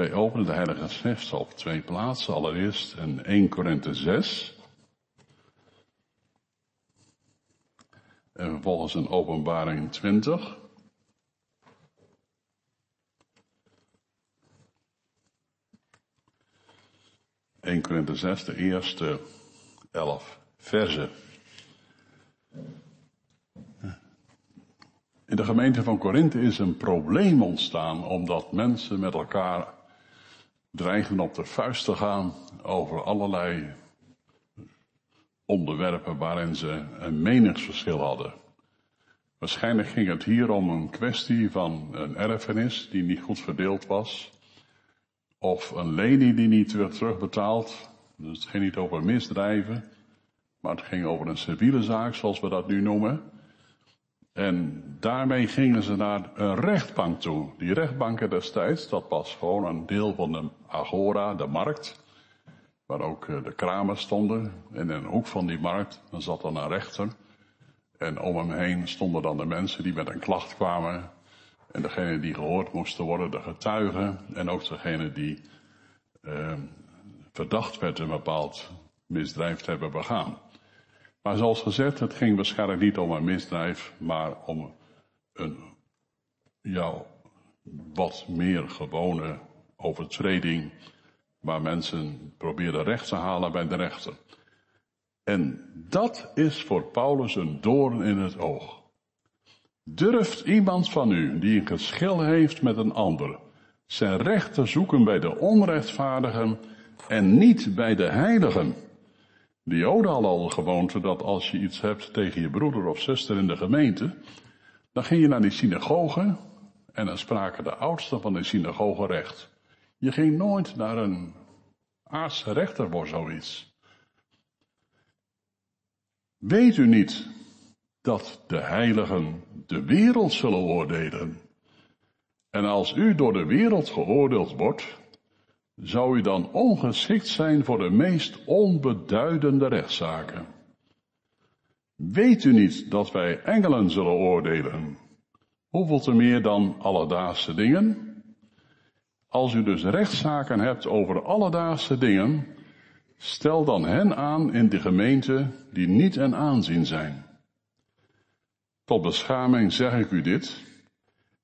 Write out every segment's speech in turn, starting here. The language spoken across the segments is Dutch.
Wij openen de Heilige Schrift op twee plaatsen. Allereerst in 1 Korinthe 6. En vervolgens in Openbaring 20. ...1 Korinthe 6, de eerste elf versen. In de gemeente van Korinthe is een probleem ontstaan omdat mensen met elkaar dreigen op de vuist te gaan over allerlei onderwerpen waarin ze een meningsverschil hadden. Waarschijnlijk ging het hier om een kwestie van een erfenis die niet goed verdeeld was. Of een lening die niet werd terugbetaald. Dus het ging niet over misdrijven. Maar het ging over een civiele zaak, zoals we dat nu noemen. En daarmee gingen ze naar een rechtbank toe. Die rechtbanken destijds, dat was gewoon een deel van de agora, de markt. Waar ook eh, de kramen stonden. En in een hoek van die markt, dan zat dan een rechter. En om hem heen stonden dan de mensen die met een klacht kwamen. En degene die gehoord moesten worden, de getuigen. En ook degene die eh, verdacht werd een bepaald misdrijf te hebben begaan. Maar zoals gezegd, het ging waarschijnlijk niet om een misdrijf, maar om een, ja, wat meer gewone overtreding, waar mensen probeerden recht te halen bij de rechter. En dat is voor Paulus een doorn in het oog. Durft iemand van u, die een geschil heeft met een ander, zijn recht te zoeken bij de onrechtvaardigen en niet bij de heiligen? De Joden hadden al de gewoonte dat als je iets hebt tegen je broeder of zuster in de gemeente, dan ging je naar die synagoge en dan spraken de oudsten van de synagoge recht. Je ging nooit naar een aardse rechter voor zoiets. Weet u niet dat de heiligen de wereld zullen oordelen? En als u door de wereld geoordeeld wordt, zou u dan ongeschikt zijn voor de meest onbeduidende rechtszaken? Weet u niet dat wij engelen zullen oordelen? Hoeveel te meer dan alledaagse dingen? Als u dus rechtszaken hebt over alledaagse dingen, stel dan hen aan in de gemeente die niet en aanzien zijn. Tot beschaming zeg ik u dit.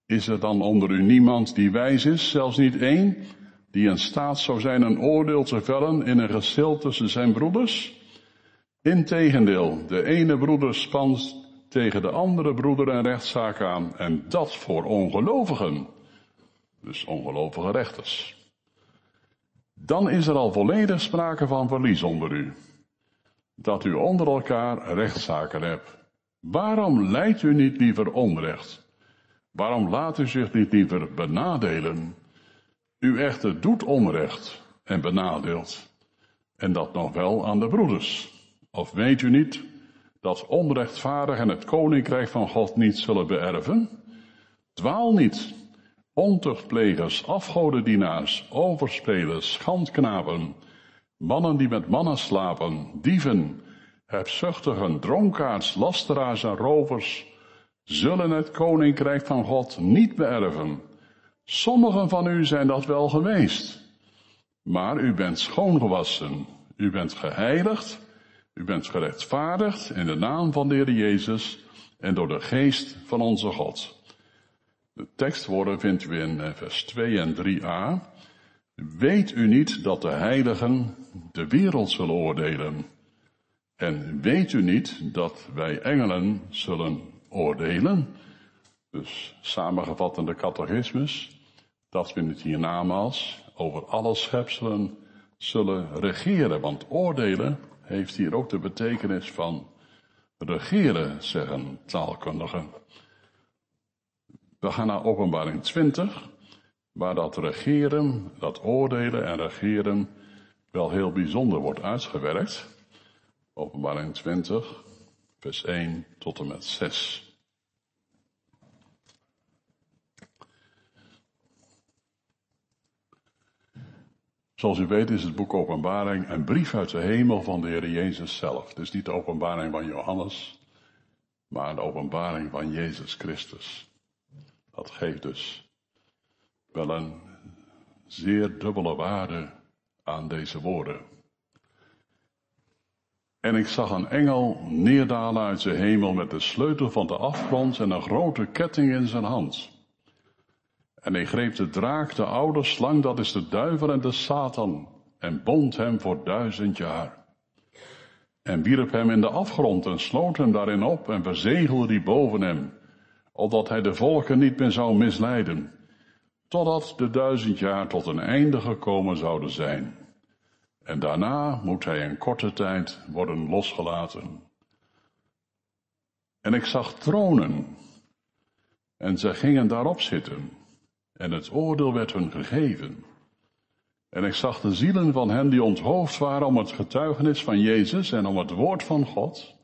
Is er dan onder u niemand die wijs is, zelfs niet één, die in staat zou zijn een oordeel te vellen in een geschil tussen zijn broeders? Integendeel, de ene broeder spant tegen de andere broeder een rechtszaak aan en dat voor ongelovigen. Dus ongelovige rechters. Dan is er al volledig sprake van verlies onder u. Dat u onder elkaar rechtszaken hebt. Waarom leidt u niet liever onrecht? Waarom laat u zich niet liever benadelen? U echter doet onrecht en benadeelt. En dat nog wel aan de broeders. Of weet u niet dat onrechtvaardigen het koninkrijk van God niet zullen beërven? Dwaal niet. Ontuchtplegers, afgodendienaars, overspelers, schandknapen, mannen die met mannen slapen, dieven, hebzuchtigen, dronkaards, lasteraars en rovers, zullen het koninkrijk van God niet beërven. Sommigen van u zijn dat wel geweest. Maar u bent schoongewassen. U bent geheiligd. U bent gerechtvaardigd in de naam van de Heer Jezus en door de geest van onze God. De tekstwoorden vindt u in eh, vers 2 en 3a. Weet u niet dat de heiligen de wereld zullen oordelen? En weet u niet dat wij engelen zullen oordelen? Dus samengevat in de catechismus dat we het hiernamaals over alle schepselen zullen regeren. Want oordelen heeft hier ook de betekenis van regeren, zeggen taalkundigen. We gaan naar openbaring 20, waar dat regeren, dat oordelen en regeren wel heel bijzonder wordt uitgewerkt. Openbaring 20, vers 1 tot en met 6. Zoals u weet is het boek Openbaring een brief uit de hemel van de Heer Jezus zelf. Dus niet de openbaring van Johannes, maar de openbaring van Jezus Christus. Dat geeft dus wel een zeer dubbele waarde aan deze woorden. En ik zag een engel neerdalen uit de hemel met de sleutel van de afgrond en een grote ketting in zijn hand. En hij greep de draak, de oude slang, dat is de duivel en de Satan, en bond hem voor duizend jaar. En wierp hem in de afgrond en sloot hem daarin op en verzegelde die boven hem, opdat hij de volken niet meer zou misleiden, totdat de duizend jaar tot een einde gekomen zouden zijn. En daarna moet hij een korte tijd worden losgelaten. En ik zag tronen, en zij gingen daarop zitten, en het oordeel werd hun gegeven. En ik zag de zielen van hen die onthoofd waren om het getuigenis van Jezus en om het woord van God,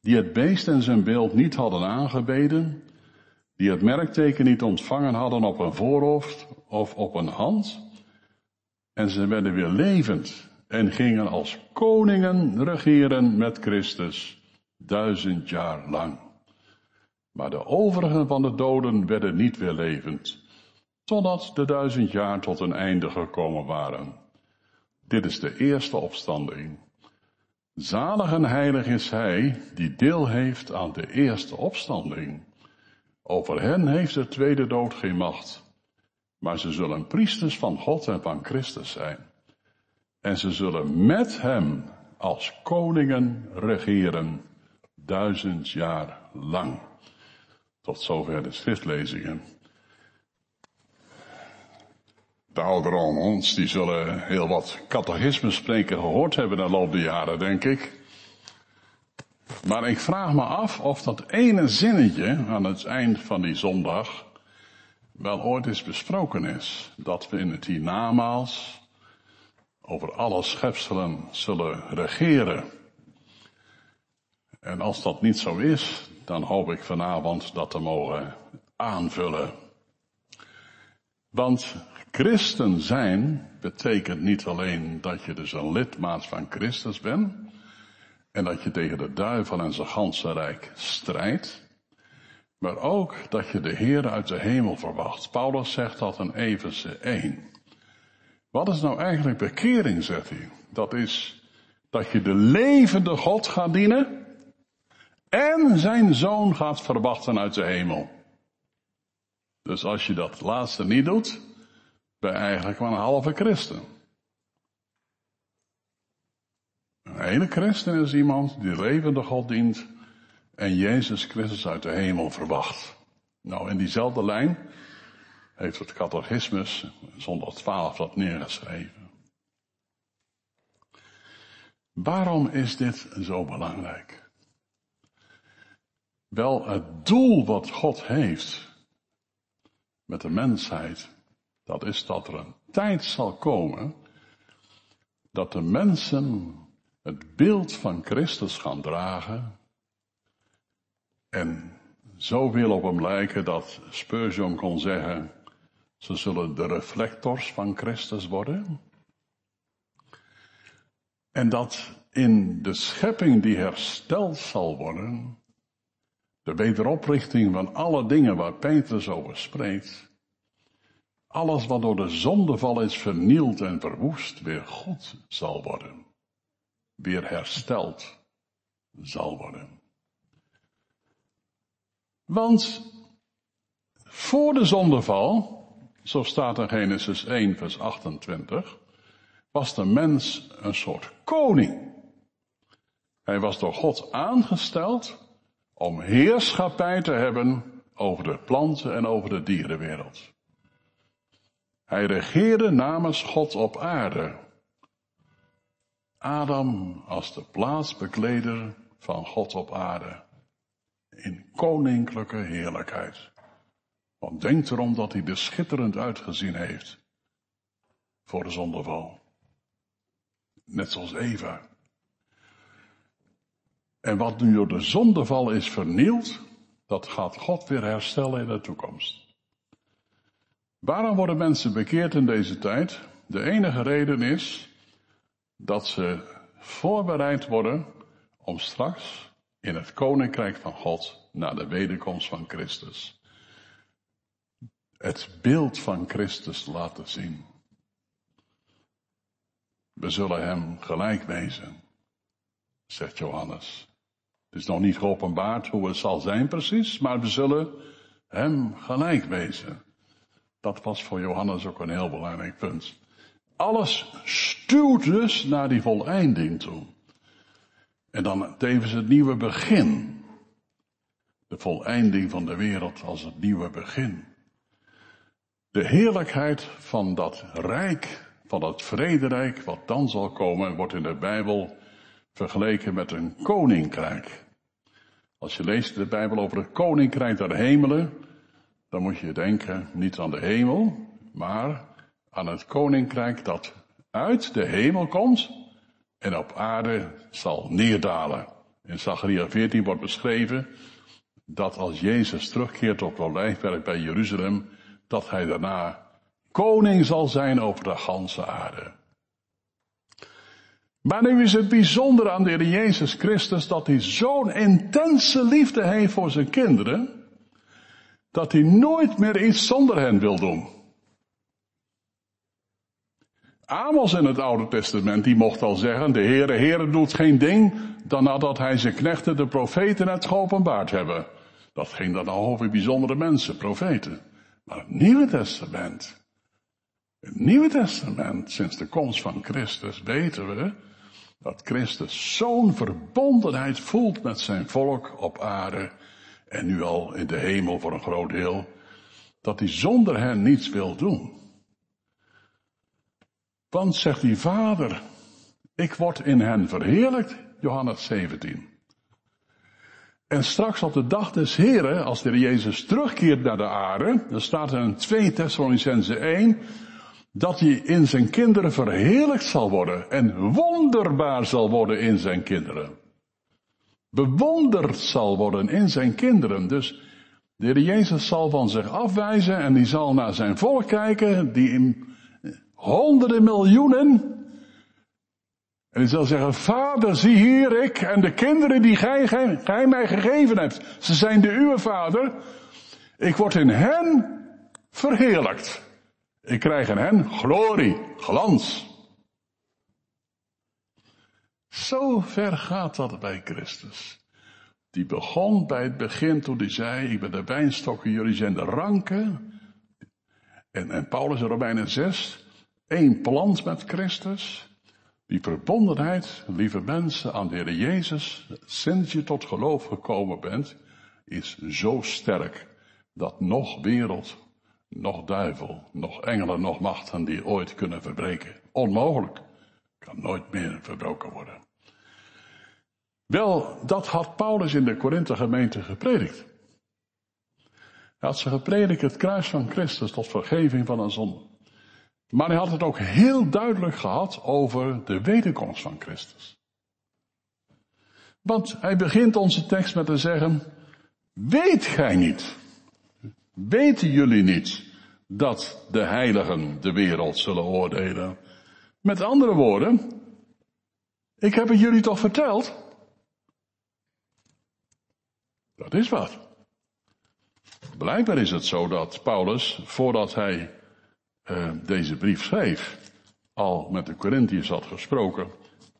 die het beest en zijn beeld niet hadden aangebeden, die het merkteken niet ontvangen hadden op een voorhoofd of op een hand, en ze werden weer levend en gingen als koningen regeren met Christus duizend jaar lang. Maar de overigen van de doden werden niet weer levend, totdat de duizend jaar tot een einde gekomen waren. Dit is de eerste opstanding. Zalig en heilig is hij die deel heeft aan de eerste opstanding. Over hen heeft de tweede dood geen macht, maar ze zullen priesters van God en van Christus zijn. En ze zullen met hem als koningen regeren duizend jaar lang. Tot zover de schriftlezingen. De ouderen onder ons, die zullen heel wat catechisme spreken gehoord hebben de loop der jaren, denk ik. Maar ik vraag me af of dat ene zinnetje aan het eind van die zondag wel ooit eens besproken is. Dat we in het hiernamaals over alle schepselen zullen regeren. En als dat niet zo is, dan hoop ik vanavond dat te mogen aanvullen. Want christen zijn betekent niet alleen dat je dus een lidmaat van Christus bent en dat je tegen de duivel en zijn ganse rijk strijdt, maar ook dat je de Heer uit de hemel verwacht. Paulus zegt dat in Efeze 1. Wat is nou eigenlijk bekering, zegt hij? Dat is dat je de levende God gaat dienen en zijn zoon gaat verwachten uit de hemel. Dus als je dat laatste niet doet, ben eigenlijk maar een halve christen. Een hele christen is iemand die levende God dient en Jezus Christus uit de hemel verwacht. Nou, in diezelfde lijn heeft het catechismus zonder 12 dat neergeschreven. Waarom is dit zo belangrijk? Wel, het doel wat God heeft met de mensheid, dat is dat er een tijd zal komen dat de mensen het beeld van Christus gaan dragen en zo wil op hem lijken dat Spurgeon kon zeggen, ze zullen de reflectors van Christus worden. En dat in de schepping die hersteld zal worden, de wederoprichting van alle dingen waar Petrus over spreekt, alles wat door de zondeval is vernield en verwoest, weer goed zal worden, weer hersteld zal worden. Want voor de zondeval zo staat in Genesis 1, vers 28, was de mens een soort koning. Hij was door God aangesteld om heerschappij te hebben over de planten en over de dierenwereld. Hij regeerde namens God op aarde. Adam als de plaatsbekleder van God op aarde. In koninklijke heerlijkheid. Want denk erom dat hij er schitterend uitgezien heeft. Voor de zondeval. Net zoals Eva. En wat nu door de zondeval is vernield, dat gaat God weer herstellen in de toekomst. Waarom worden mensen bekeerd in deze tijd? De enige reden is dat ze voorbereid worden om straks in het koninkrijk van God naar de wederkomst van Christus het beeld van Christus laten zien. We zullen hem gelijk wezen, zegt Johannes. Het is nog niet geopenbaard hoe het zal zijn precies, maar we zullen hem gelijk wezen. Dat was voor Johannes ook een heel belangrijk punt. Alles stuurt dus naar die voleinding toe. En dan tevens het nieuwe begin. De voleinding van de wereld als het nieuwe begin. De heerlijkheid van dat rijk, van dat vrederijk wat dan zal komen, wordt in de Bijbel vergeleken met een koninkrijk. Als je leest de Bijbel over het koninkrijk der hemelen, dan moet je denken niet aan de hemel, maar aan het koninkrijk dat uit de hemel komt en op aarde zal neerdalen. In Zachariah 14 wordt beschreven dat als Jezus terugkeert op de olijfberg bij Jeruzalem, dat hij daarna koning zal zijn over de ganse aarde. Maar nu is het bijzonder aan de Heer Jezus Christus dat hij zo'n intense liefde heeft voor zijn kinderen, dat hij nooit meer iets zonder hen wil doen. Amos in het Oude Testament, die mocht al zeggen, de Heere, Heere doet geen ding dan nadat hij zijn knechten, de profeten, het geopenbaard hebben. Dat ging dan over bijzondere mensen, profeten. Maar het Nieuwe Testament, het Nieuwe Testament, sinds de komst van Christus, weten we dat Christus zo'n verbondenheid voelt met zijn volk op aarde en nu al in de hemel voor een groot deel, dat hij zonder hen niets wil doen. Want zegt die vader, ik word in hen verheerlijkt, Johannes 17. En straks op de dag des Heren, als de Jezus terugkeert naar de aarde, dan staat er in 2 Thessalonicense 1, dat hij in zijn kinderen verheerlijkt zal worden en wonderbaar zal worden in zijn kinderen. Bewonderd zal worden in zijn kinderen. Dus de Heer Jezus zal van zich afwijzen en die zal naar zijn volk kijken, die in honderden miljoenen en hij zal zeggen, vader, zie hier ik en de kinderen die gij, gij, gij mij gegeven hebt. Ze zijn de uwe vader. Ik word in hen verheerlijkt. Ik krijg in hen glorie, glans. Zo ver gaat dat bij Christus. Die begon bij het begin toen hij zei, ik ben de wijnstokken, jullie zijn de ranken. En, en Paulus in Romeinen 6, één plant met Christus. Die verbondenheid, lieve mensen, aan de Heer Jezus, sinds je tot geloof gekomen bent, is zo sterk dat nog wereld, nog duivel, nog engelen, nog machten die ooit kunnen verbreken. Onmogelijk. Kan nooit meer verbroken worden. Wel, dat had Paulus in de Korinthe gemeente gepredikt. Hij had ze gepredikt het kruis van Christus tot vergeving van een zonde. Maar hij had het ook heel duidelijk gehad over de wederkomst van Christus. Want hij begint onze tekst met te zeggen, weet gij niet, weten jullie niet dat de heiligen de wereld zullen oordelen? Met andere woorden, ik heb het jullie toch verteld? Dat is wat. Blijkbaar is het zo dat Paulus, voordat hij uh, deze brief schreef, al met de Corinthiërs had gesproken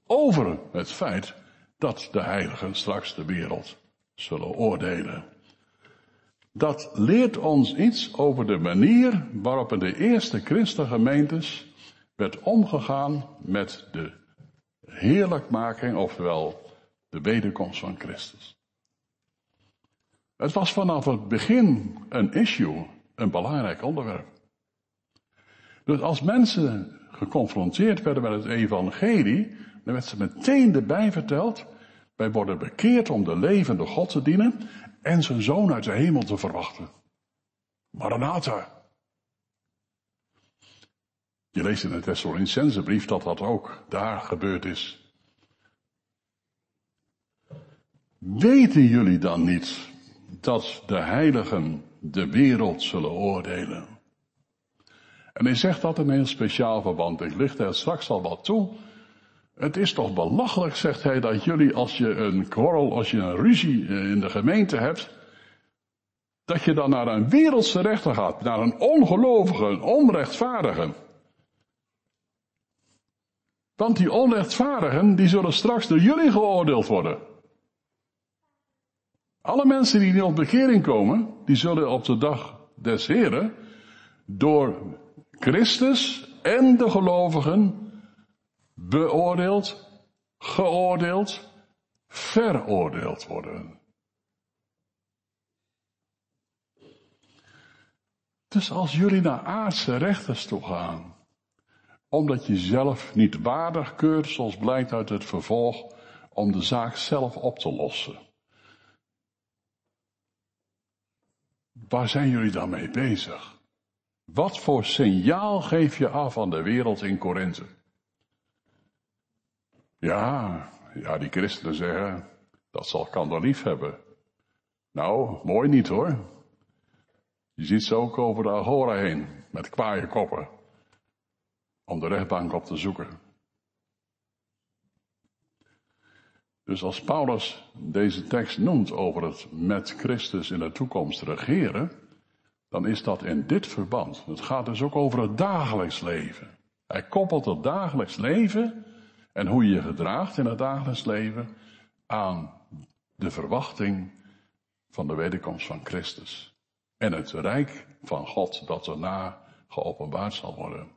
over het feit dat de heiligen straks de wereld zullen oordelen. Dat leert ons iets over de manier waarop in de eerste christengemeentes werd omgegaan met de heerlijkmaking, oftewel de wederkomst van Christus. Het was vanaf het begin een issue, een belangrijk onderwerp. Dus als mensen geconfronteerd werden met het evangelie, dan werd ze meteen erbij verteld, wij worden bekeerd om de levende God te dienen en zijn zoon uit de hemel te verwachten. Maranatha. Je leest in de Thessalonicense brief dat dat ook daar gebeurd is. Weten jullie dan niet dat de heiligen de wereld zullen oordelen? En hij zegt dat in een heel speciaal verband. Ik licht er straks al wat toe. Het is toch belachelijk, zegt hij, dat jullie als je een kwarrel, als je een ruzie eh, in de gemeente hebt, dat je dan naar een wereldse rechter gaat, naar een ongelovige, een onrechtvaardige. Want die onrechtvaardigen, die zullen straks door jullie geoordeeld worden. Alle mensen die niet op bekering komen, die zullen op de dag des Heren door Christus en de gelovigen beoordeeld, geoordeeld, veroordeeld worden. Dus als jullie naar aardse rechters toe gaan, omdat je zelf niet waardig keurt, zoals blijkt uit het vervolg, om de zaak zelf op te lossen. Waar zijn jullie dan mee bezig? Wat voor signaal geef je af aan de wereld in Korinthe? Ja, ja, die christenen zeggen, dat zal kan lief hebben. Nou, mooi niet hoor. Je ziet ze ook over de agora heen, met kwaaie koppen, om de rechtbank op te zoeken. Dus als Paulus deze tekst noemt over het met Christus in de toekomst regeren, dan is dat in dit verband. Het gaat dus ook over het dagelijks leven. Hij koppelt het dagelijks leven en hoe je je gedraagt in het dagelijks leven aan de verwachting van de wederkomst van Christus. En het rijk van God dat erna geopenbaard zal worden.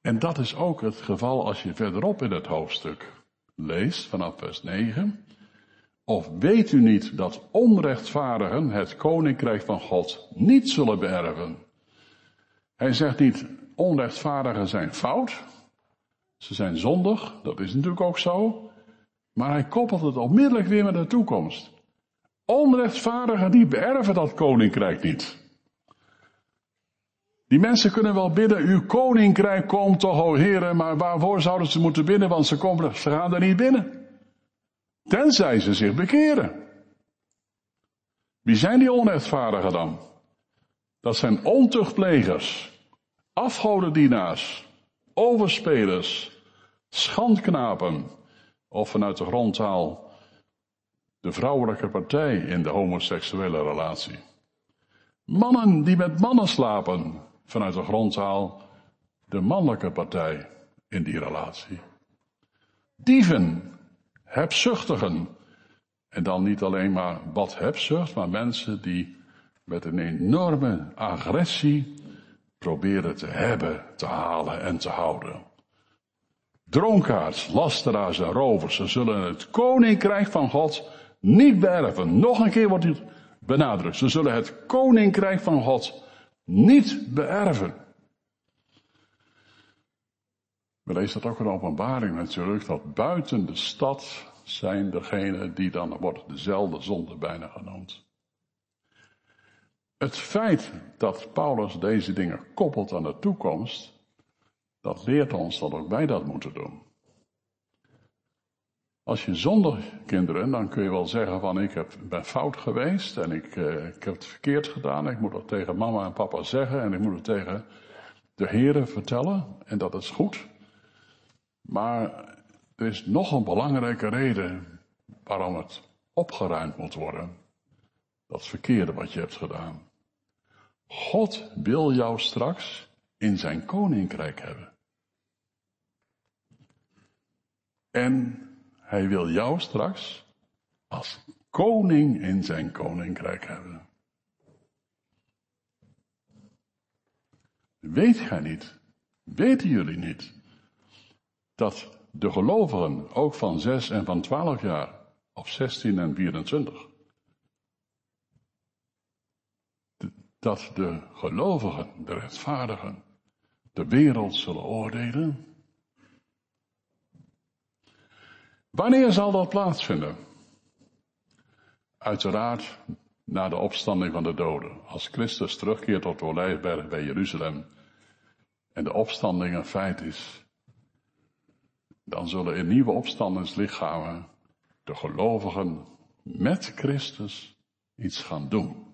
En dat is ook het geval als je verderop in het hoofdstuk leest, vanaf vers 9. Of weet u niet dat onrechtvaardigen het koninkrijk van God niet zullen beërven? Hij zegt niet, onrechtvaardigen zijn fout. Ze zijn zondig, dat is natuurlijk ook zo. Maar hij koppelt het onmiddellijk weer met de toekomst. Onrechtvaardigen die beërven dat koninkrijk niet. Die mensen kunnen wel bidden, uw koninkrijk komt toch, o heren, maar waarvoor zouden ze moeten bidden, want ze, komen, ze gaan er niet binnen. Tenzij ze zich bekeren. Wie zijn die onrechtvaardigen dan? Dat zijn ontuchtplegers, afgodendienaars, overspelers, schandknapen, of vanuit de grondtaal de vrouwelijke partij in de homoseksuele relatie. Mannen die met mannen slapen, vanuit de grondtaal de mannelijke partij in die relatie. Dieven, hebzuchtigen, en dan niet alleen maar wat hebzucht, maar mensen die met een enorme agressie proberen te hebben, te halen en te houden. Dronkaards, lasteraars en rovers, ze zullen het koninkrijk van God niet beërven. Nog een keer wordt dit benadrukt. Ze zullen het koninkrijk van God niet beërven. We lezen dat ook in openbaring natuurlijk, dat buiten de stad zijn degenen die dan wordt dezelfde zonde bijna genoemd. Het feit dat Paulus deze dingen koppelt aan de toekomst, dat leert ons dat ook wij dat moeten doen. Als je zonder kinderen, dan kun je wel zeggen van ik heb, ben fout geweest en ik, uh, ik heb het verkeerd gedaan. Ik moet dat tegen mama en papa zeggen en ik moet het tegen de heren vertellen en dat is goed. Maar er is nog een belangrijke reden waarom het opgeruimd moet worden. Dat verkeerde wat je hebt gedaan. God wil jou straks in zijn koninkrijk hebben. En hij wil jou straks als koning in zijn koninkrijk hebben. Weet gij niet, weten jullie niet, dat de gelovigen ook van 6 en van 12 jaar, of 16 en 24, dat de gelovigen, de rechtvaardigen, de wereld zullen oordelen? Wanneer zal dat plaatsvinden? Uiteraard na de opstanding van de doden. Als Christus terugkeert op de Olijfberg bij Jeruzalem en de opstanding een feit is, dan zullen in nieuwe opstandingslichamen de gelovigen met Christus iets gaan doen.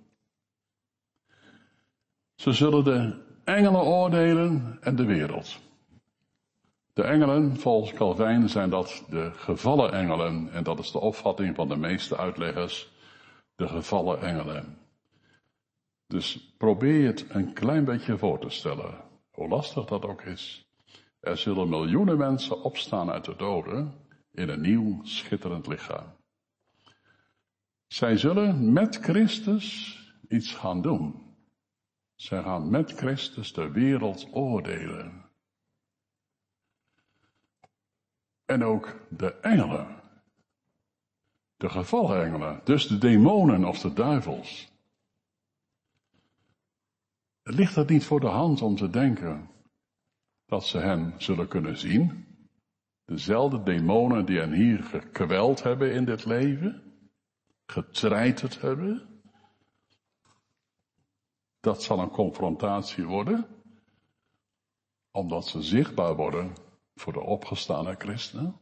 Ze zullen de engelen oordelen en de wereld. De engelen, volgens Calvijn, zijn dat de gevallen engelen. En dat is de opvatting van de meeste uitleggers. De gevallen engelen. Dus probeer het een klein beetje voor te stellen. Hoe lastig dat ook is. Er zullen miljoenen mensen opstaan uit de doden in een nieuw schitterend lichaam. Zij zullen met Christus iets gaan doen. Zij gaan met Christus de wereld oordelen. En ook de engelen. De gevallen engelen, dus de demonen of de duivels. Het ligt er niet voor de hand om te denken dat ze hen zullen kunnen zien. Dezelfde demonen die hen hier gekweld hebben in dit leven, getreiterd hebben. Dat zal een confrontatie worden, omdat ze zichtbaar worden voor de opgestane christenen.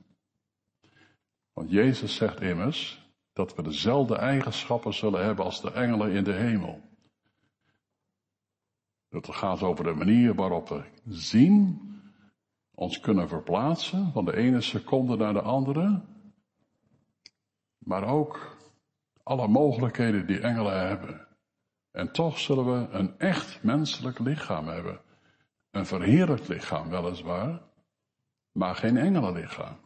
Want Jezus zegt immers dat we dezelfde eigenschappen zullen hebben als de engelen in de hemel. Dat gaat over de manier waarop we zien, ons kunnen verplaatsen van de ene seconde naar de andere. Maar ook alle mogelijkheden die engelen hebben. En toch zullen we een echt menselijk lichaam hebben. Een verheerlijk lichaam weliswaar, maar geen engelenlichaam.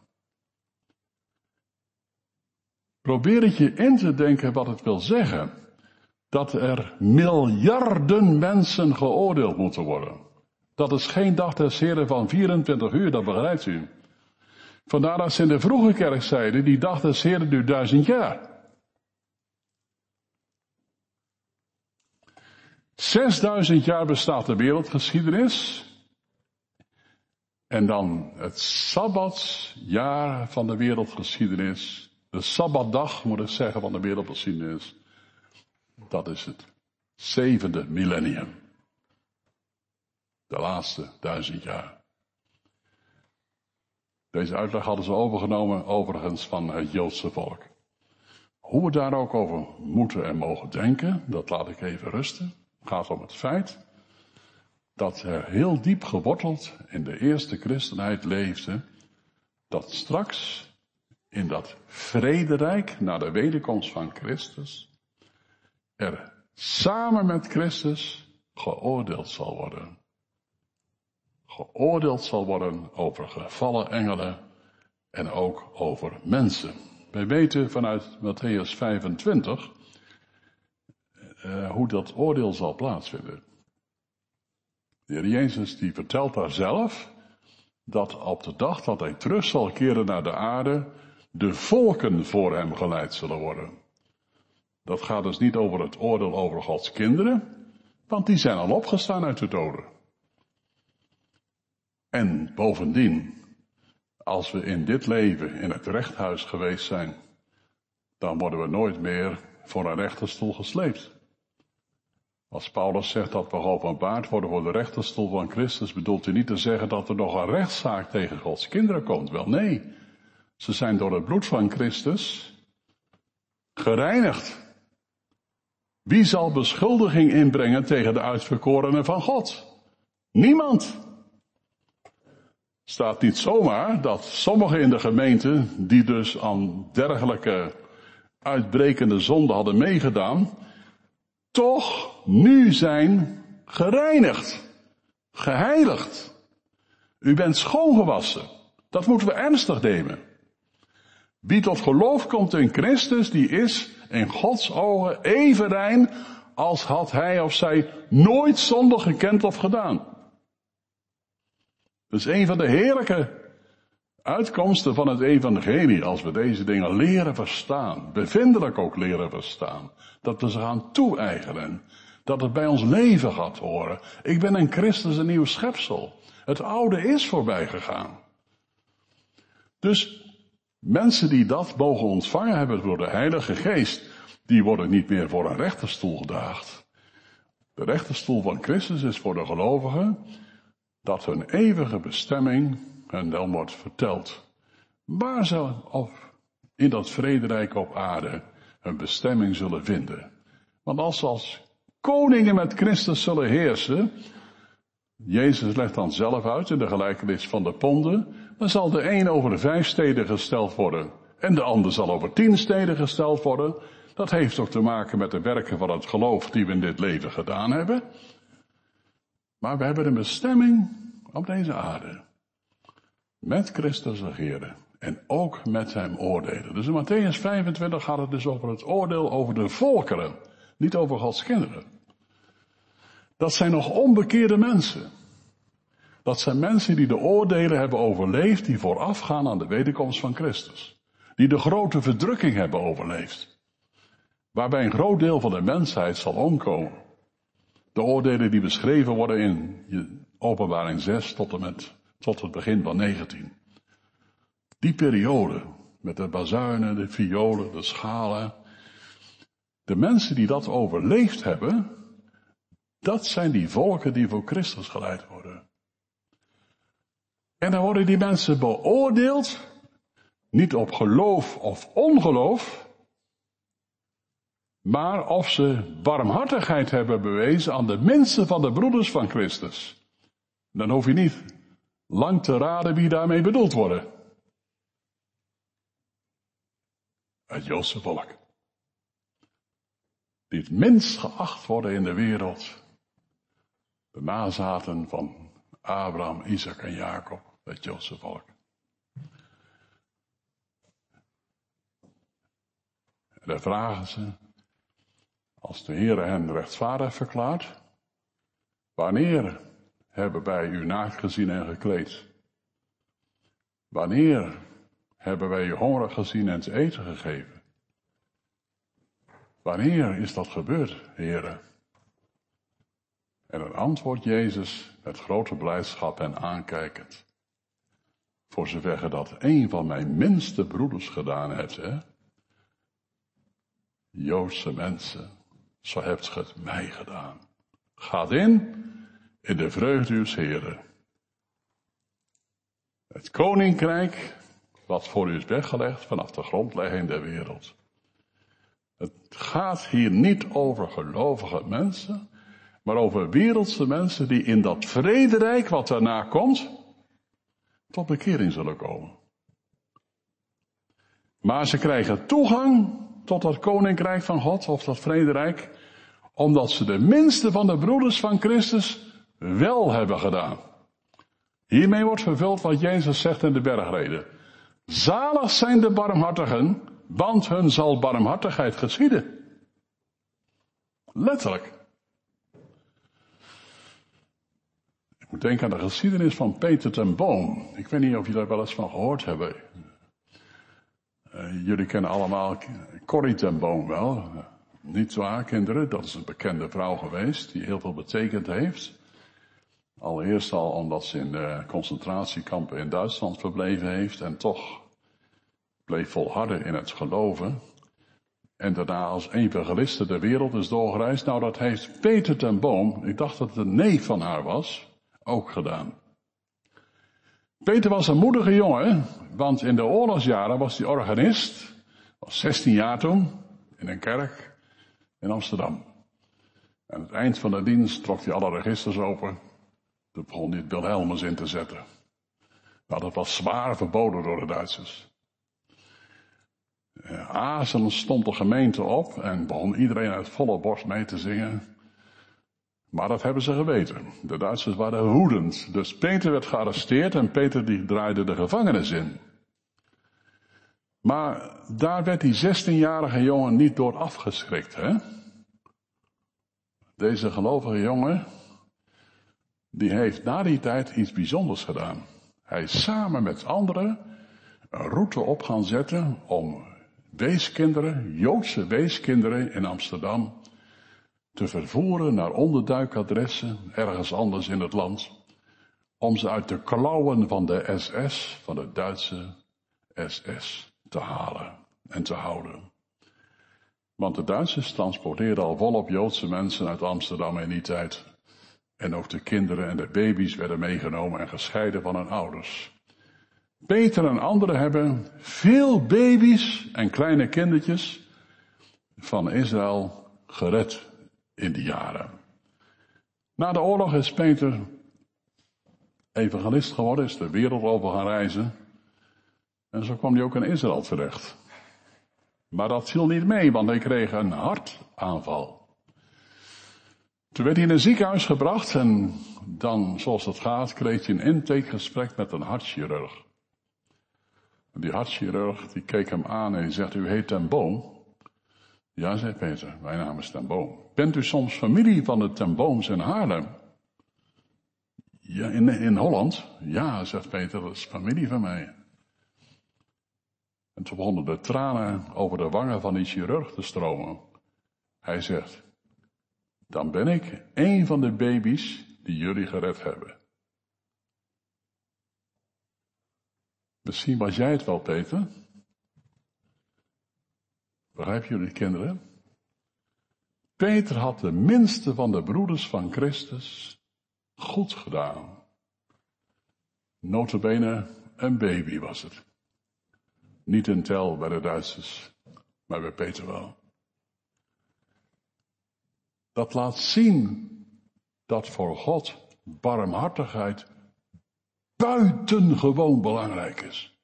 Probeer het je in te denken wat het wil zeggen. Dat er miljarden mensen geoordeeld moeten worden. Dat is geen dag des heren van 24 uur, dat begrijpt u. Vandaar dat ze in de vroege kerk zeiden, die dag des heren duurt duizend jaar. 6000 jaar bestaat de wereldgeschiedenis. En dan het Sabbatsjaar van de wereldgeschiedenis. De Sabbatdag, moet ik zeggen, van de wereldgeschiedenis. Dat is het zevende millennium. De laatste duizend jaar. Deze uitleg hadden ze overgenomen overigens van het Joodse volk. Hoe we daar ook over moeten en mogen denken, dat laat ik even rusten. Het gaat om het feit dat er heel diep geworteld in de eerste christenheid leefde, dat straks in dat vrederijk na de wederkomst van Christus er samen met Christus geoordeeld zal worden. Geoordeeld zal worden over gevallen engelen en ook over mensen. Wij weten vanuit Matthäus 25 uh, hoe dat oordeel zal plaatsvinden. De heer Jezus die vertelt daar zelf dat op de dag dat hij terug zal keren naar de aarde, de volken voor hem geleid zullen worden. Dat gaat dus niet over het oordeel over Gods kinderen, want die zijn al opgestaan uit de doden. En bovendien, als we in dit leven in het rechthuis geweest zijn, dan worden we nooit meer voor een rechterstoel gesleept. Als Paulus zegt dat we geopenbaard worden voor de rechterstoel van Christus, bedoelt hij niet te zeggen dat er nog een rechtszaak tegen Gods kinderen komt. Wel nee, ze zijn door het bloed van Christus gereinigd. Wie zal beschuldiging inbrengen tegen de uitverkorenen van God? Niemand. Staat niet zomaar dat sommigen in de gemeente, die dus aan dergelijke uitbrekende zonden hadden meegedaan, toch nu zijn gereinigd, geheiligd. U bent schoongewassen. Dat moeten we ernstig nemen. Wie tot geloof komt in Christus, die is in Gods ogen even rein als had hij of zij nooit zonde gekend of gedaan. Dat is een van de heerlijke uitkomsten van het evangelie, als we deze dingen leren verstaan, bevindelijk ook leren verstaan, dat we ze gaan toe-eigenen, dat het bij ons leven gaat horen. Ik ben in Christus een nieuw schepsel. Het oude is voorbij gegaan. Dus mensen die dat mogen ontvangen hebben door de Heilige Geest, die worden niet meer voor een rechterstoel gedaagd. De rechterstoel van Christus is voor de gelovigen dat hun eeuwige bestemming hen dan wordt verteld. Waar ze of in dat vrederijk op aarde een bestemming zullen vinden. Want als ze als koningen met Christus zullen heersen, Jezus legt dan zelf uit in de gelijkenis van de ponden, dan zal de een over de vijf steden gesteld worden en de ander zal over tien steden gesteld worden. Dat heeft ook te maken met de werken van het geloof die we in dit leven gedaan hebben. Maar we hebben een bestemming op deze aarde. Met Christus regeren en ook met hem oordelen. Dus in Matthäus 25 gaat het dus over het oordeel over de volkeren, niet over Gods kinderen. Dat zijn nog onbekeerde mensen. Dat zijn mensen die de oordelen hebben overleefd die voorafgaan aan de wederkomst van Christus. Die de grote verdrukking hebben overleefd. Waarbij een groot deel van de mensheid zal omkomen. De oordelen die beschreven worden in openbaring 6 tot en met tot het begin van 19. Die periode, met de bazuinen, de violen, de schalen. De mensen die dat overleefd hebben, dat zijn die volken die voor Christus geleid worden. En dan worden die mensen beoordeeld, niet op geloof of ongeloof, maar of ze barmhartigheid hebben bewezen aan de minste van de broeders van Christus. Dan hoef je niet lang te raden wie daarmee bedoeld worden. Het Joodse volk. Die het minst geacht worden in de wereld. De nazaten van Abraham, Isaac en Jacob, het Joodse volk. En dan vragen ze, als de Heer hen rechtvaardig verklaart, wanneer hebben wij u naakt gezien en gekleed? Wanneer hebben wij u hongerig gezien en te eten gegeven? Wanneer is dat gebeurd, heren? En dan antwoordt Jezus met grote blijdschap en aankijkend. Voor zover je dat een van mijn minste broeders gedaan hebt, hè? Joodse mensen, zo hebt ge het mij gedaan. Gaat in in de vreugde uws Heren. Het koninkrijk wat voor u is weggelegd vanaf de grondlegging der wereld. Het gaat hier niet over gelovige mensen, maar over wereldse mensen die in dat vrederijk wat daarna komt, tot bekering zullen komen. Maar ze krijgen toegang tot dat koninkrijk van God of dat vrederijk, omdat ze de minste van de broeders van Christus wel hebben gedaan. Hiermee wordt vervuld wat Jezus zegt in de bergreden. Zalig zijn de barmhartigen, want hun zal barmhartigheid geschieden. Letterlijk. Ik moet denken aan de geschiedenis van Peter ten Boom. Ik weet niet of jullie daar wel eens van gehoord hebben. Uh, jullie kennen allemaal Corrie ten Boom wel. niet waar, kinderen? Dat is een bekende vrouw geweest die heel veel betekend heeft. Allereerst al omdat ze in de concentratiekampen in Duitsland verbleven heeft en toch bleef volharden in het geloven. En daarna als evangeliste de wereld is doorgereisd. Nou, dat heeft Peter ten Boom, ik dacht dat het een neef van haar was, ook gedaan. Peter was een moedige jongen, want in de oorlogsjaren was hij organist, was 16 jaar toen, in een kerk in Amsterdam. Aan het eind van de dienst trok hij alle registers open begon hij het Wilhelmus in te zetten. Nou, dat was zwaar verboden door de Duitsers. Uh, Azen stond de gemeente op en begon iedereen uit volle borst mee te zingen. Maar dat hebben ze geweten. De Duitsers waren woedend. Dus Peter werd gearresteerd en Peter die draaide de gevangenis in. Maar daar werd die 16-jarige jongen niet door afgeschrikt, hè? Deze gelovige jongen, die heeft na die tijd iets bijzonders gedaan. Hij is samen met anderen een route op gaan zetten om weeskinderen, Joodse weeskinderen in Amsterdam, te vervoeren naar onderduikadressen ergens anders in het land, om ze uit de klauwen van de SS, van de Duitse SS, te halen en te houden. Want de Duitsers transporteerden al volop Joodse mensen uit Amsterdam in die tijd en ook de kinderen en de baby's werden meegenomen en gescheiden van hun ouders. Peter en anderen hebben veel baby's en kleine kindertjes van Israël gered in die jaren. Na de oorlog is Peter evangelist geworden, is de wereld over gaan reizen. En zo kwam hij ook in Israël terecht. Maar dat viel niet mee, want hij kreeg een hartaanval. Toen werd hij in een ziekenhuis gebracht en dan, zoals dat gaat, kreeg hij een intakegesprek met een hartchirurg. Die hartchirurg, die keek hem aan en zegt, u heet ten Boom. Ja, zei Peter, mijn naam is ten Boom. Bent u soms familie van de ten Booms in Haarlem? Ja, in, in Holland? Ja, zegt Peter, dat is familie van mij. En toen begonnen de tranen over de wangen van die chirurg te stromen. Hij zegt, dan ben ik een van de baby's die jullie gered hebben. Misschien was jij het wel, Peter. Begrijpen jullie, kinderen? Peter had de minste van de broeders van Christus goed gedaan. Notabene een baby was het. Niet een tel bij de Duitsers, maar bij Peter wel. Dat laat zien dat voor God barmhartigheid buitengewoon belangrijk is.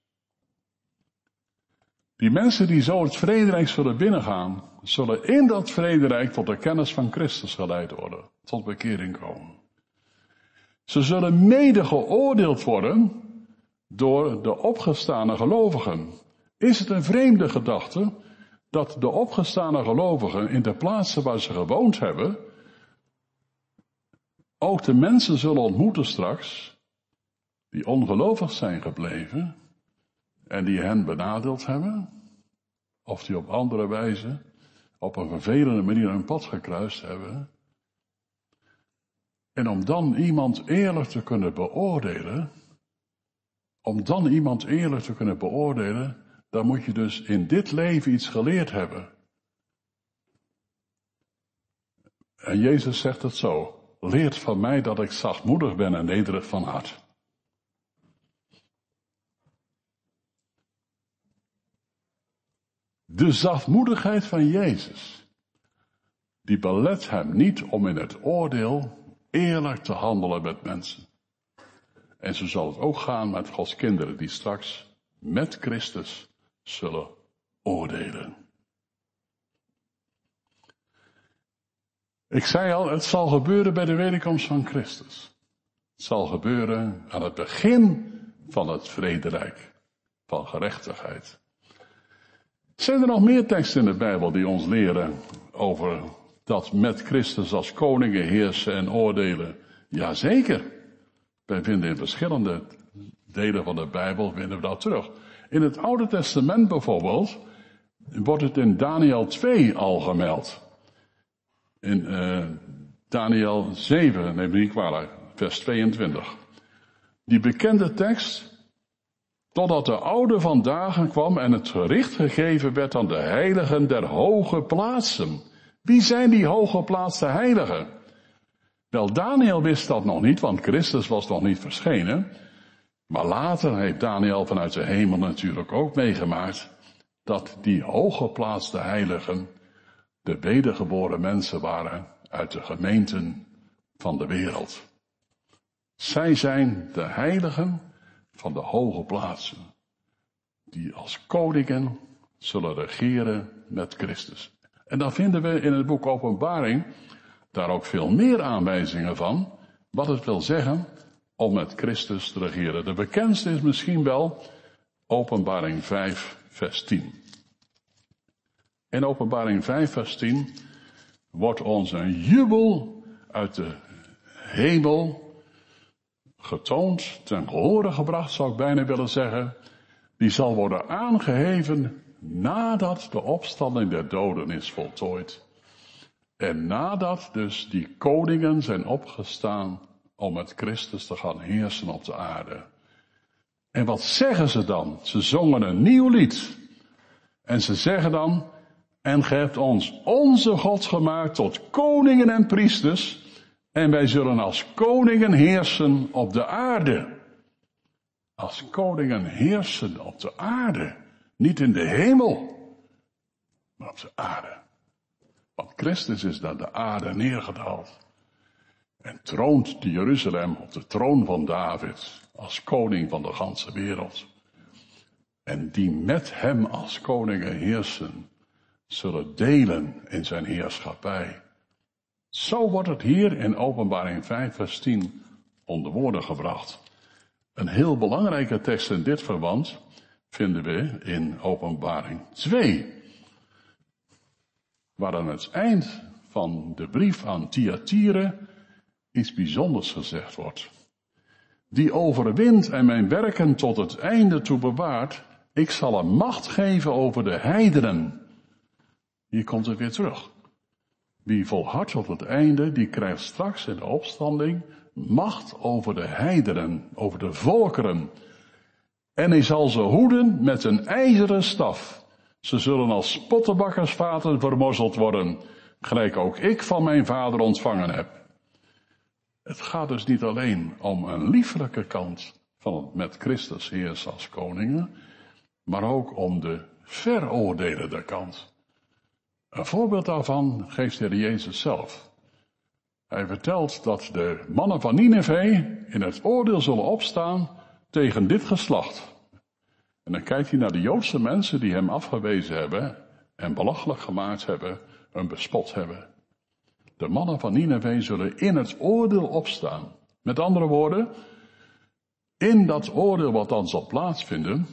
Die mensen die zo het vrederijk zullen binnengaan, zullen in dat vrederijk tot de kennis van Christus geleid worden, tot bekering komen. Ze zullen mede geoordeeld worden door de opgestane gelovigen. Is het een vreemde gedachte dat de opgestane gelovigen in de plaatsen waar ze gewoond hebben, ook de mensen zullen ontmoeten straks, die ongelovig zijn gebleven en die hen benadeeld hebben, of die op andere wijze, op een vervelende manier hun pad gekruist hebben. En om dan iemand eerlijk te kunnen beoordelen, om dan iemand eerlijk te kunnen beoordelen, dan moet je dus in dit leven iets geleerd hebben. En Jezus zegt het zo, leert van mij dat ik zachtmoedig ben en nederig van hart. De zachtmoedigheid van Jezus, die belet hem niet om in het oordeel eerlijk te handelen met mensen. En zo zal het ook gaan met Gods kinderen die straks met Christus zullen oordelen. Ik zei al, het zal gebeuren bij de wederkomst van Christus. Het zal gebeuren aan het begin van het vrederijk van gerechtigheid. Zijn er nog meer teksten in de Bijbel die ons leren over dat met Christus als koningen heersen en oordelen? Jazeker. Wij vinden in verschillende delen van de Bijbel vinden we dat terug. In het Oude Testament bijvoorbeeld wordt het in Daniel 2 al gemeld. In uh, Daniel 7, neem niet vers 22. Die bekende tekst, totdat de oude van dagen kwam en het gericht gegeven werd aan de heiligen der hoge plaatsen. Wie zijn die hoge plaatsen heiligen? Wel, Daniel wist dat nog niet, want Christus was nog niet verschenen. Maar later heeft Daniel vanuit de hemel natuurlijk ook meegemaakt dat die hooggeplaatste heiligen de wedergeboren mensen waren uit de gemeenten van de wereld. Zij zijn de heiligen van de hoge plaatsen, die als koningen zullen regeren met Christus. En dan vinden we in het boek Openbaring daar ook veel meer aanwijzingen van, wat het wil zeggen om met Christus te regeren. De bekendste is misschien wel Openbaring 5, vers 10. In Openbaring 5, vers 10 wordt ons een jubel uit de hemel getoond, ten gehore gebracht, zou ik bijna willen zeggen. Die zal worden aangeheven nadat de opstanding der doden is voltooid. En nadat dus die koningen zijn opgestaan om met Christus te gaan heersen op de aarde. En wat zeggen ze dan? Ze zongen een nieuw lied. En ze zeggen dan, en hebt ons onze God gemaakt tot koningen en priesters, en wij zullen als koningen heersen op de aarde. Als koningen heersen op de aarde. Niet in de hemel, maar op de aarde. Want Christus is naar de aarde neergedaald. En troont Jeruzalem op de troon van David als koning van de ganse wereld. En die met hem als koningen heersen, zullen delen in zijn heerschappij. Zo wordt het hier in openbaring 5 vers 10 onder woorden gebracht. Een heel belangrijke tekst in dit verband vinden we in openbaring 2. Waar aan het eind van de brief aan Thyatire iets bijzonders gezegd wordt. Die overwint en mijn werken tot het einde toe bewaart, ik zal hem macht geven over de heidenen. Hier komt het weer terug. Wie volhardt tot het einde, die krijgt straks in de opstanding macht over de heidenen, over de volkeren. En hij zal ze hoeden met een ijzeren staf. Ze zullen als spottenbakkersvaten vermorzeld worden, gelijk ook ik van mijn vader ontvangen heb. Het gaat dus niet alleen om een liefelijke kant van het met Christus heersen als koningen, maar ook om de veroordelende kant. Een voorbeeld daarvan geeft de Jezus zelf. Hij vertelt dat de mannen van Nineveh in het oordeel zullen opstaan tegen dit geslacht. En dan kijkt hij naar de Joodse mensen die hem afgewezen hebben en belachelijk gemaakt hebben, een bespot hebben. De mannen van Nineveh zullen in het oordeel opstaan. Met andere woorden, in dat oordeel wat dan zal plaatsvinden,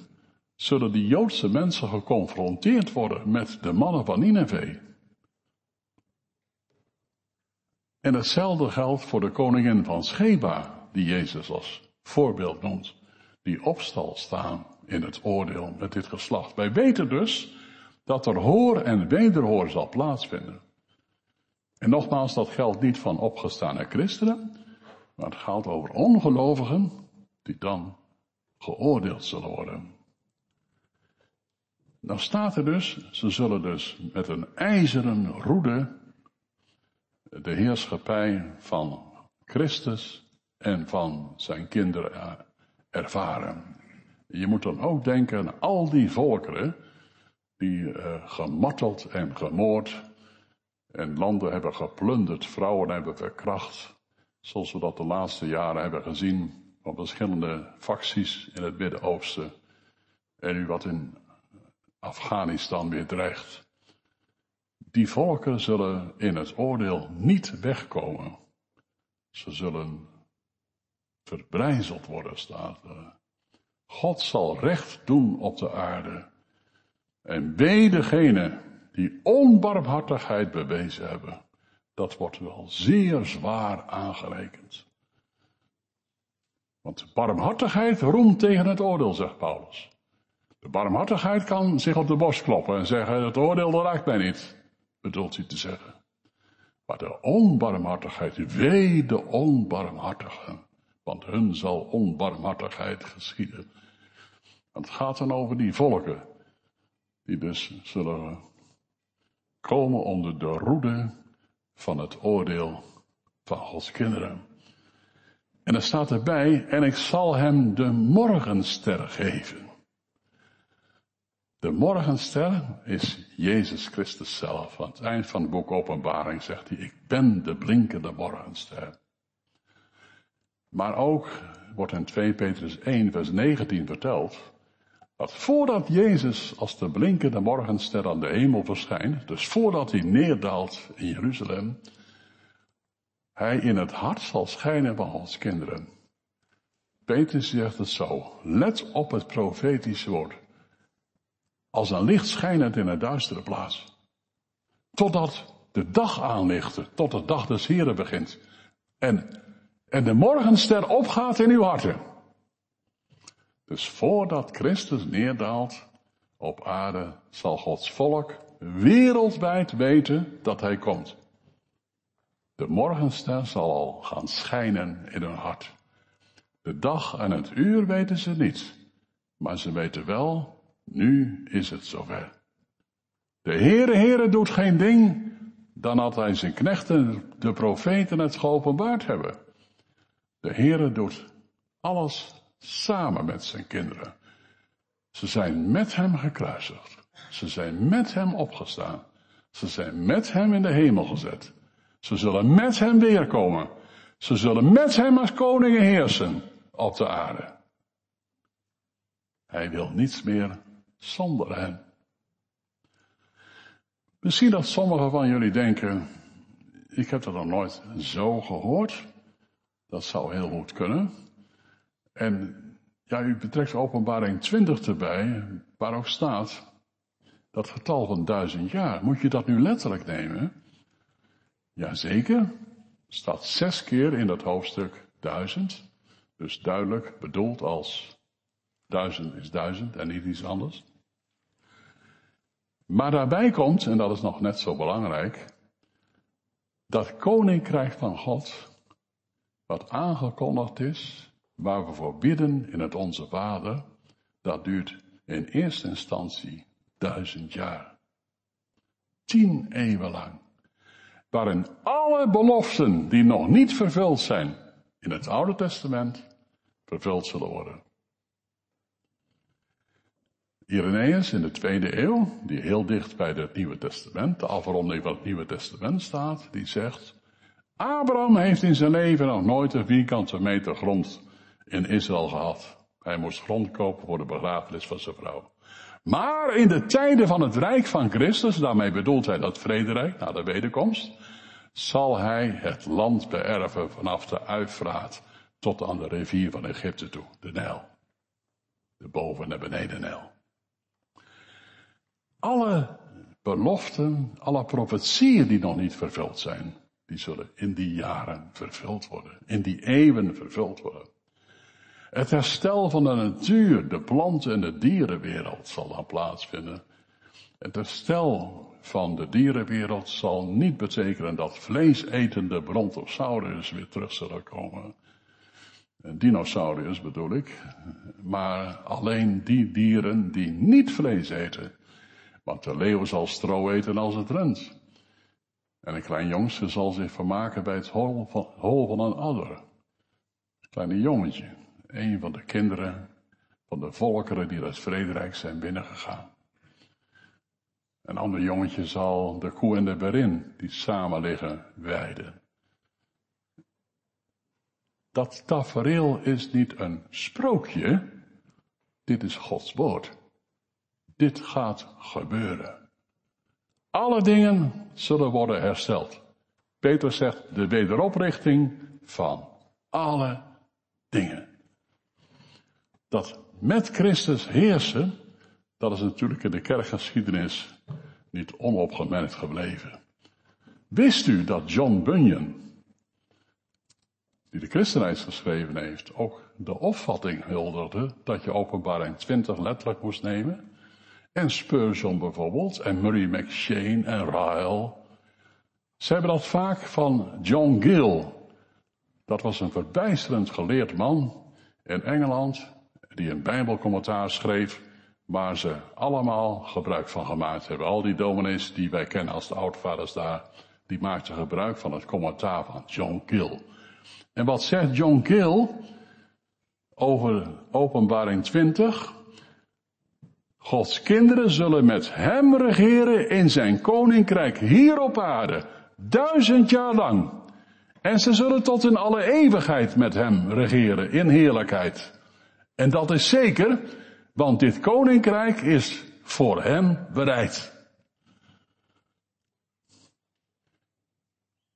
zullen die Joodse mensen geconfronteerd worden met de mannen van Nineveh. En hetzelfde geldt voor de koningin van Sheba, die Jezus als voorbeeld noemt, die opstal staan in het oordeel met dit geslacht. Wij weten dus dat er hoor en wederhoor zal plaatsvinden. En nogmaals, dat geldt niet van opgestane christenen, maar het gaat over ongelovigen die dan geoordeeld zullen worden. Dan staat er dus, ze zullen dus met een ijzeren roede de heerschappij van Christus en van zijn kinderen ervaren. Je moet dan ook denken aan al die volkeren die uh, gemarteld en gemoord en landen hebben geplunderd, vrouwen hebben verkracht, zoals we dat de laatste jaren hebben gezien van verschillende facties in het Midden-Oosten en nu wat in Afghanistan weer dreigt. Die volken zullen in het oordeel niet wegkomen. Ze zullen verbrijzeld worden, staat er. God zal recht doen op de aarde. En wee degene die onbarmhartigheid bewezen hebben. Dat wordt wel zeer zwaar aangerekend. Want barmhartigheid roemt tegen het oordeel, zegt Paulus. De barmhartigheid kan zich op de borst kloppen en zeggen, het oordeel raakt mij niet, bedoelt hij te zeggen. Maar de onbarmhartigheid, wee de onbarmhartigen, want hun zal onbarmhartigheid geschieden. het gaat dan over die volken, die dus zullen komen onder de roede van het oordeel van Gods kinderen. En er staat erbij, en ik zal hem de morgenster geven. De morgenster is Jezus Christus zelf. Aan het eind van het boek Openbaring zegt hij, ik ben de blinkende morgenster. Maar ook wordt in 2 Petrus 1 vers 19 verteld, dat voordat Jezus als de blinkende morgenster aan de hemel verschijnt, dus voordat hij neerdaalt in Jeruzalem, hij in het hart zal schijnen van ons kinderen. Petrus zegt het zo, let op het profetische woord als een licht schijnend in een duistere plaats. Totdat de dag aanlichtte, tot de dag des Heren begint. En, en de morgenster opgaat in uw harten. Dus voordat Christus neerdaalt op aarde, zal Gods volk wereldwijd weten dat Hij komt. De morgenster zal al gaan schijnen in hun hart. De dag en het uur weten ze niet, maar ze weten wel nu is het zover. De Heere, Heere doet geen ding dan dat hij zijn knechten, de profeten, het geopenbaard hebben. De Heere doet alles samen met zijn kinderen. Ze zijn met hem gekruisigd. Ze zijn met hem opgestaan. Ze zijn met hem in de hemel gezet. Ze zullen met hem weerkomen. Ze zullen met hem als koningen heersen op de aarde. Hij wil niets meer zonder hem. Misschien dat sommigen van jullie denken, ik heb dat nog nooit zo gehoord. Dat zou heel goed kunnen. En Ja, u betrekt openbaring 20 erbij, ook staat dat getal van duizend jaar. Moet je dat nu letterlijk nemen? Jazeker, staat zes keer in dat hoofdstuk duizend. Dus duidelijk bedoeld als duizend is duizend en niet iets anders. Maar daarbij komt, en dat is nog net zo belangrijk, dat koninkrijk van God, wat aangekondigd is, waar we voor bidden in het Onze Vader, dat duurt in eerste instantie duizend jaar. Tien eeuwen lang. Waarin alle beloften die nog niet vervuld zijn in het Oude Testament vervuld zullen worden. Irenaeus in de tweede eeuw, die heel dicht bij het Nieuwe Testament, de afronding van het Nieuwe Testament staat, die zegt, Abraham heeft in zijn leven nog nooit een vierkante meter grond in Israël gehad. Hij moest grond kopen voor de begrafenis van zijn vrouw. Maar in de tijden van het Rijk van Christus, daarmee bedoelt hij dat vrederijk na de wederkomst, zal hij het land beërven vanaf de Uifraat tot aan de rivier van Egypte toe, de Nijl. De boven- en de beneden Nijl. Alle beloften, alle profetieën die nog niet vervuld zijn, die zullen in die jaren vervuld worden, in die eeuwen vervuld worden. Het herstel van de natuur, de planten- en de dierenwereld zal dan plaatsvinden. Het herstel van de dierenwereld zal niet betekenen dat vleesetende brontosaurus weer terug zullen komen. Dinosauriërs bedoel ik. Maar alleen die dieren die niet vlees eten. Want de leeuw zal stro eten als het rent. En een klein jongske zal zich vermaken bij het hol van, hol van een adder. Kleine jongetje een van de kinderen van de volkeren die het vrederijk zijn binnengegaan. Een ander jongetje zal de koe en de berin die samen liggen weiden. Dat tafereel is niet een sprookje, dit is Gods woord. Dit gaat gebeuren. Alle dingen zullen worden hersteld. Peter zegt de wederoprichting van alle dingen dat met Christus heersen, dat is natuurlijk in de kerkgeschiedenis niet onopgemerkt gebleven. Wist u dat John Bunyan, die de christenreis geschreven heeft, ook de opvatting hulderde dat je openbaring 20 letterlijk moest nemen? En Spurgeon bijvoorbeeld, en Murray McShane en Ryle. Ze hebben dat vaak van John Gill. Dat was een verbijsterend geleerd man in Engeland die een bijbelcommentaar schreef, waar ze allemaal gebruik van gemaakt hebben. Al die dominees die wij kennen als de oudvaders daar, die maakten gebruik van het commentaar van John Gill. En wat zegt John Gill over openbaring 20? Gods kinderen zullen met hem regeren in zijn koninkrijk hier op aarde, duizend jaar lang. En ze zullen tot in alle eeuwigheid met hem regeren in heerlijkheid. En dat is zeker, want dit koninkrijk is voor hem bereid.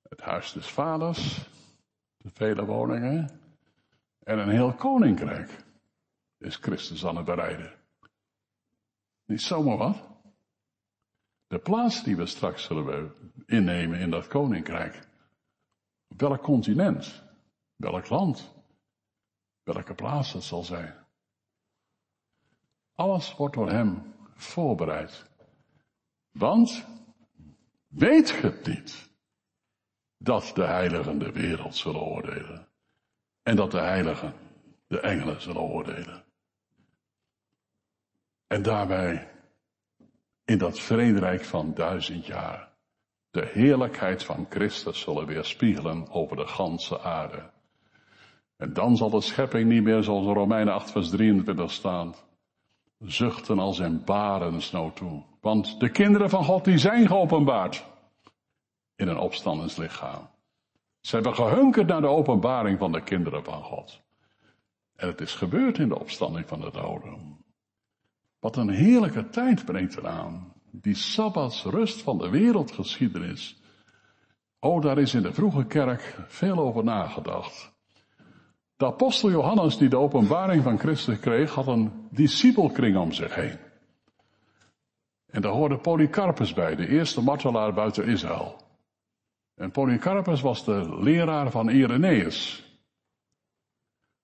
Het huis des vaders, de vele woningen en een heel koninkrijk is Christus aan het bereiden. Niet zomaar wat. De plaats die we straks zullen innemen in dat koninkrijk. welk continent? Welk land? Welke plaats het zal zijn. Alles wordt door hem voorbereid. Want, weet je het niet, dat de heiligen de wereld zullen oordelen. En dat de heiligen de engelen zullen oordelen. En daarbij, in dat vrederijk van duizend jaar, de heerlijkheid van Christus zullen weerspiegelen over de ganse aarde. En dan zal de schepping niet meer zoals in Romeinen 8 vers 23 staat. Zuchten als in barensnood toe. Want de kinderen van God die zijn geopenbaard. In een opstandingslichaam. Ze hebben gehunkerd naar de openbaring van de kinderen van God. En het is gebeurd in de opstanding van de doden. Wat een heerlijke tijd brengt eraan. Die sabbatsrust van de wereldgeschiedenis. Oh, daar is in de vroege kerk veel over nagedacht. De apostel Johannes, die de openbaring van Christus kreeg, had een discipelkring om zich heen. En daar hoorde Polycarpus bij, de eerste martelaar buiten Israël. En Polycarpus was de leraar van Irenaeus.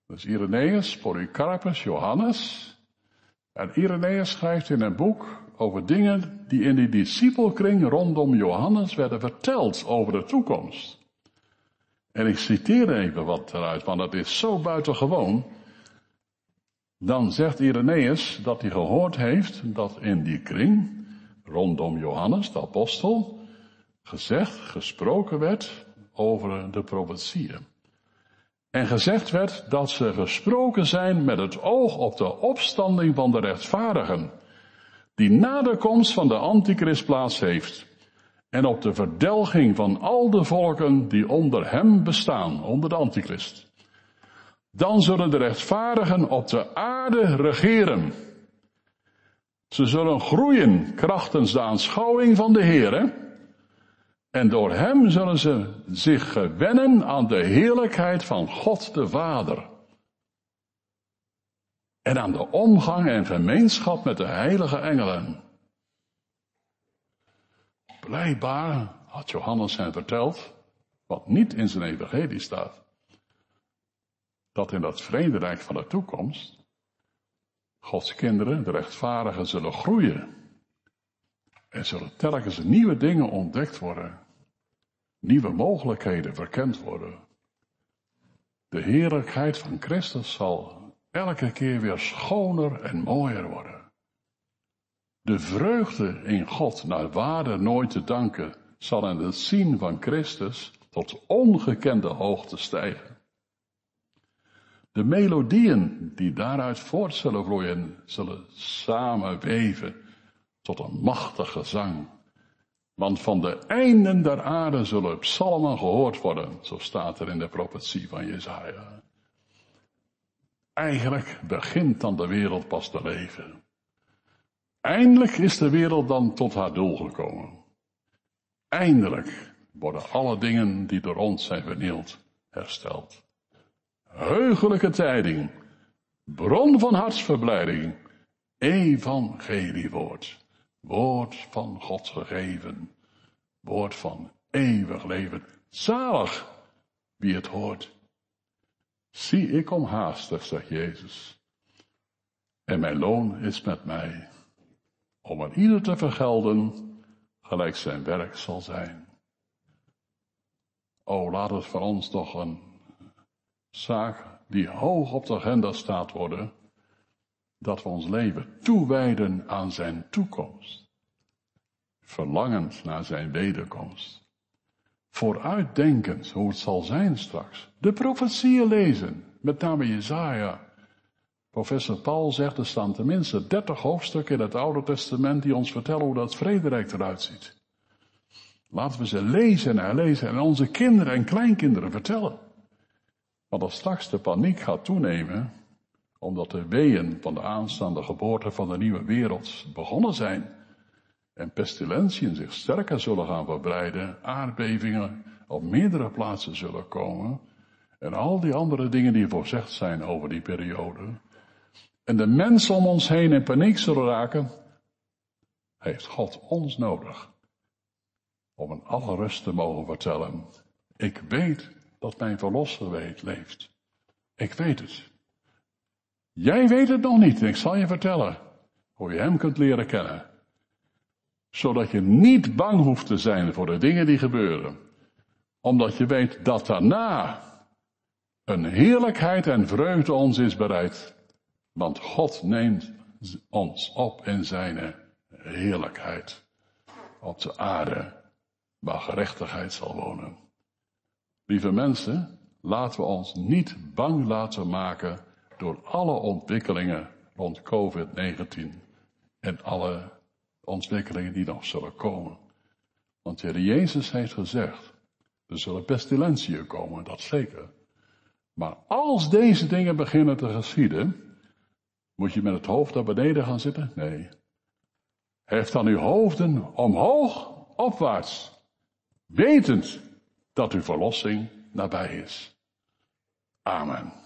Dus Irenaeus, Polycarpus, Johannes. En Irenaeus schrijft in een boek over dingen die in die discipelkring rondom Johannes werden verteld over de toekomst. En ik citeer even wat eruit, want dat is zo buitengewoon. Dan zegt Irenaeus dat hij gehoord heeft dat in die kring rondom Johannes, de apostel, gezegd, gesproken werd over de profetieën. En gezegd werd dat ze gesproken zijn met het oog op de opstanding van de rechtvaardigen, die na de komst van de antichrist plaats heeft, en op de verdelging van al de volken die onder hem bestaan, onder de antichrist. Dan zullen de rechtvaardigen op de aarde regeren. Ze zullen groeien krachtens de aanschouwing van de Heere. En door hem zullen ze zich gewennen aan de heerlijkheid van God de Vader. En aan de omgang en gemeenschap met de heilige engelen. Blijkbaar had Johannes hen verteld, wat niet in zijn evangelie staat, dat in dat vrederijk van de toekomst Gods kinderen, de rechtvaardigen, zullen groeien. Er zullen telkens nieuwe dingen ontdekt worden. Nieuwe mogelijkheden verkend worden. De heerlijkheid van Christus zal elke keer weer schoner en mooier worden. De vreugde in God naar waarde nooit te danken zal in het zien van Christus tot ongekende hoogte stijgen. De melodieën die daaruit voort zullen vloeien, zullen samenweven tot een machtige zang. Want van de einden der aarde zullen psalmen gehoord worden, zo staat er in de profetie van Jezaja. Eigenlijk begint dan de wereld pas te leven. Eindelijk is de wereld dan tot haar doel gekomen. Eindelijk worden alle dingen die door ons zijn vernield hersteld. Heugelijke tijding, bron van hartsverblijding, evangeliewoord, woord van God gegeven, woord van eeuwig leven, zalig wie het hoort. Zie ik om haastig, zegt Jezus, en mijn loon is met mij om een ieder te vergelden gelijk zijn werk zal zijn. O, laat het voor ons toch een zaak die hoog op de agenda staat worden, dat we ons leven toewijden aan zijn toekomst, verlangend naar zijn wederkomst, vooruitdenkend hoe het zal zijn straks, de profetieën lezen, met name Jezaja, Professor Paul zegt, er staan tenminste 30 hoofdstukken in het Oude Testament die ons vertellen hoe dat vrederijk eruit ziet. Laten we ze lezen en herlezen en onze kinderen en kleinkinderen vertellen. Want als straks de paniek gaat toenemen, omdat de weeën van de aanstaande geboorte van de nieuwe wereld begonnen zijn, en pestilentiën zich sterker zullen gaan verbreiden, aardbevingen op meerdere plaatsen zullen komen, en al die andere dingen die voorzegd zijn over die periode, en de mensen om ons heen in paniek zullen raken, heeft God ons nodig om in alle rust te mogen vertellen. Ik weet dat mijn verlosser weet, leeft. Ik weet het. Jij weet het nog niet. Ik zal je vertellen hoe je hem kunt leren kennen. Zodat je niet bang hoeft te zijn voor de dingen die gebeuren. Omdat je weet dat daarna een heerlijkheid en vreugde ons is bereid want God neemt ons op in zijn heerlijkheid op de aarde waar gerechtigheid zal wonen. Lieve mensen, laten we ons niet bang laten maken door alle ontwikkelingen rond COVID-19 en alle ontwikkelingen die nog zullen komen. Want de Jezus heeft gezegd, er zullen pestilentiën komen, dat zeker. Maar als deze dingen beginnen te geschieden, moet je met het hoofd naar beneden gaan zitten? Nee. Heft dan uw hoofden omhoog, opwaarts, wetend dat uw verlossing nabij is. Amen.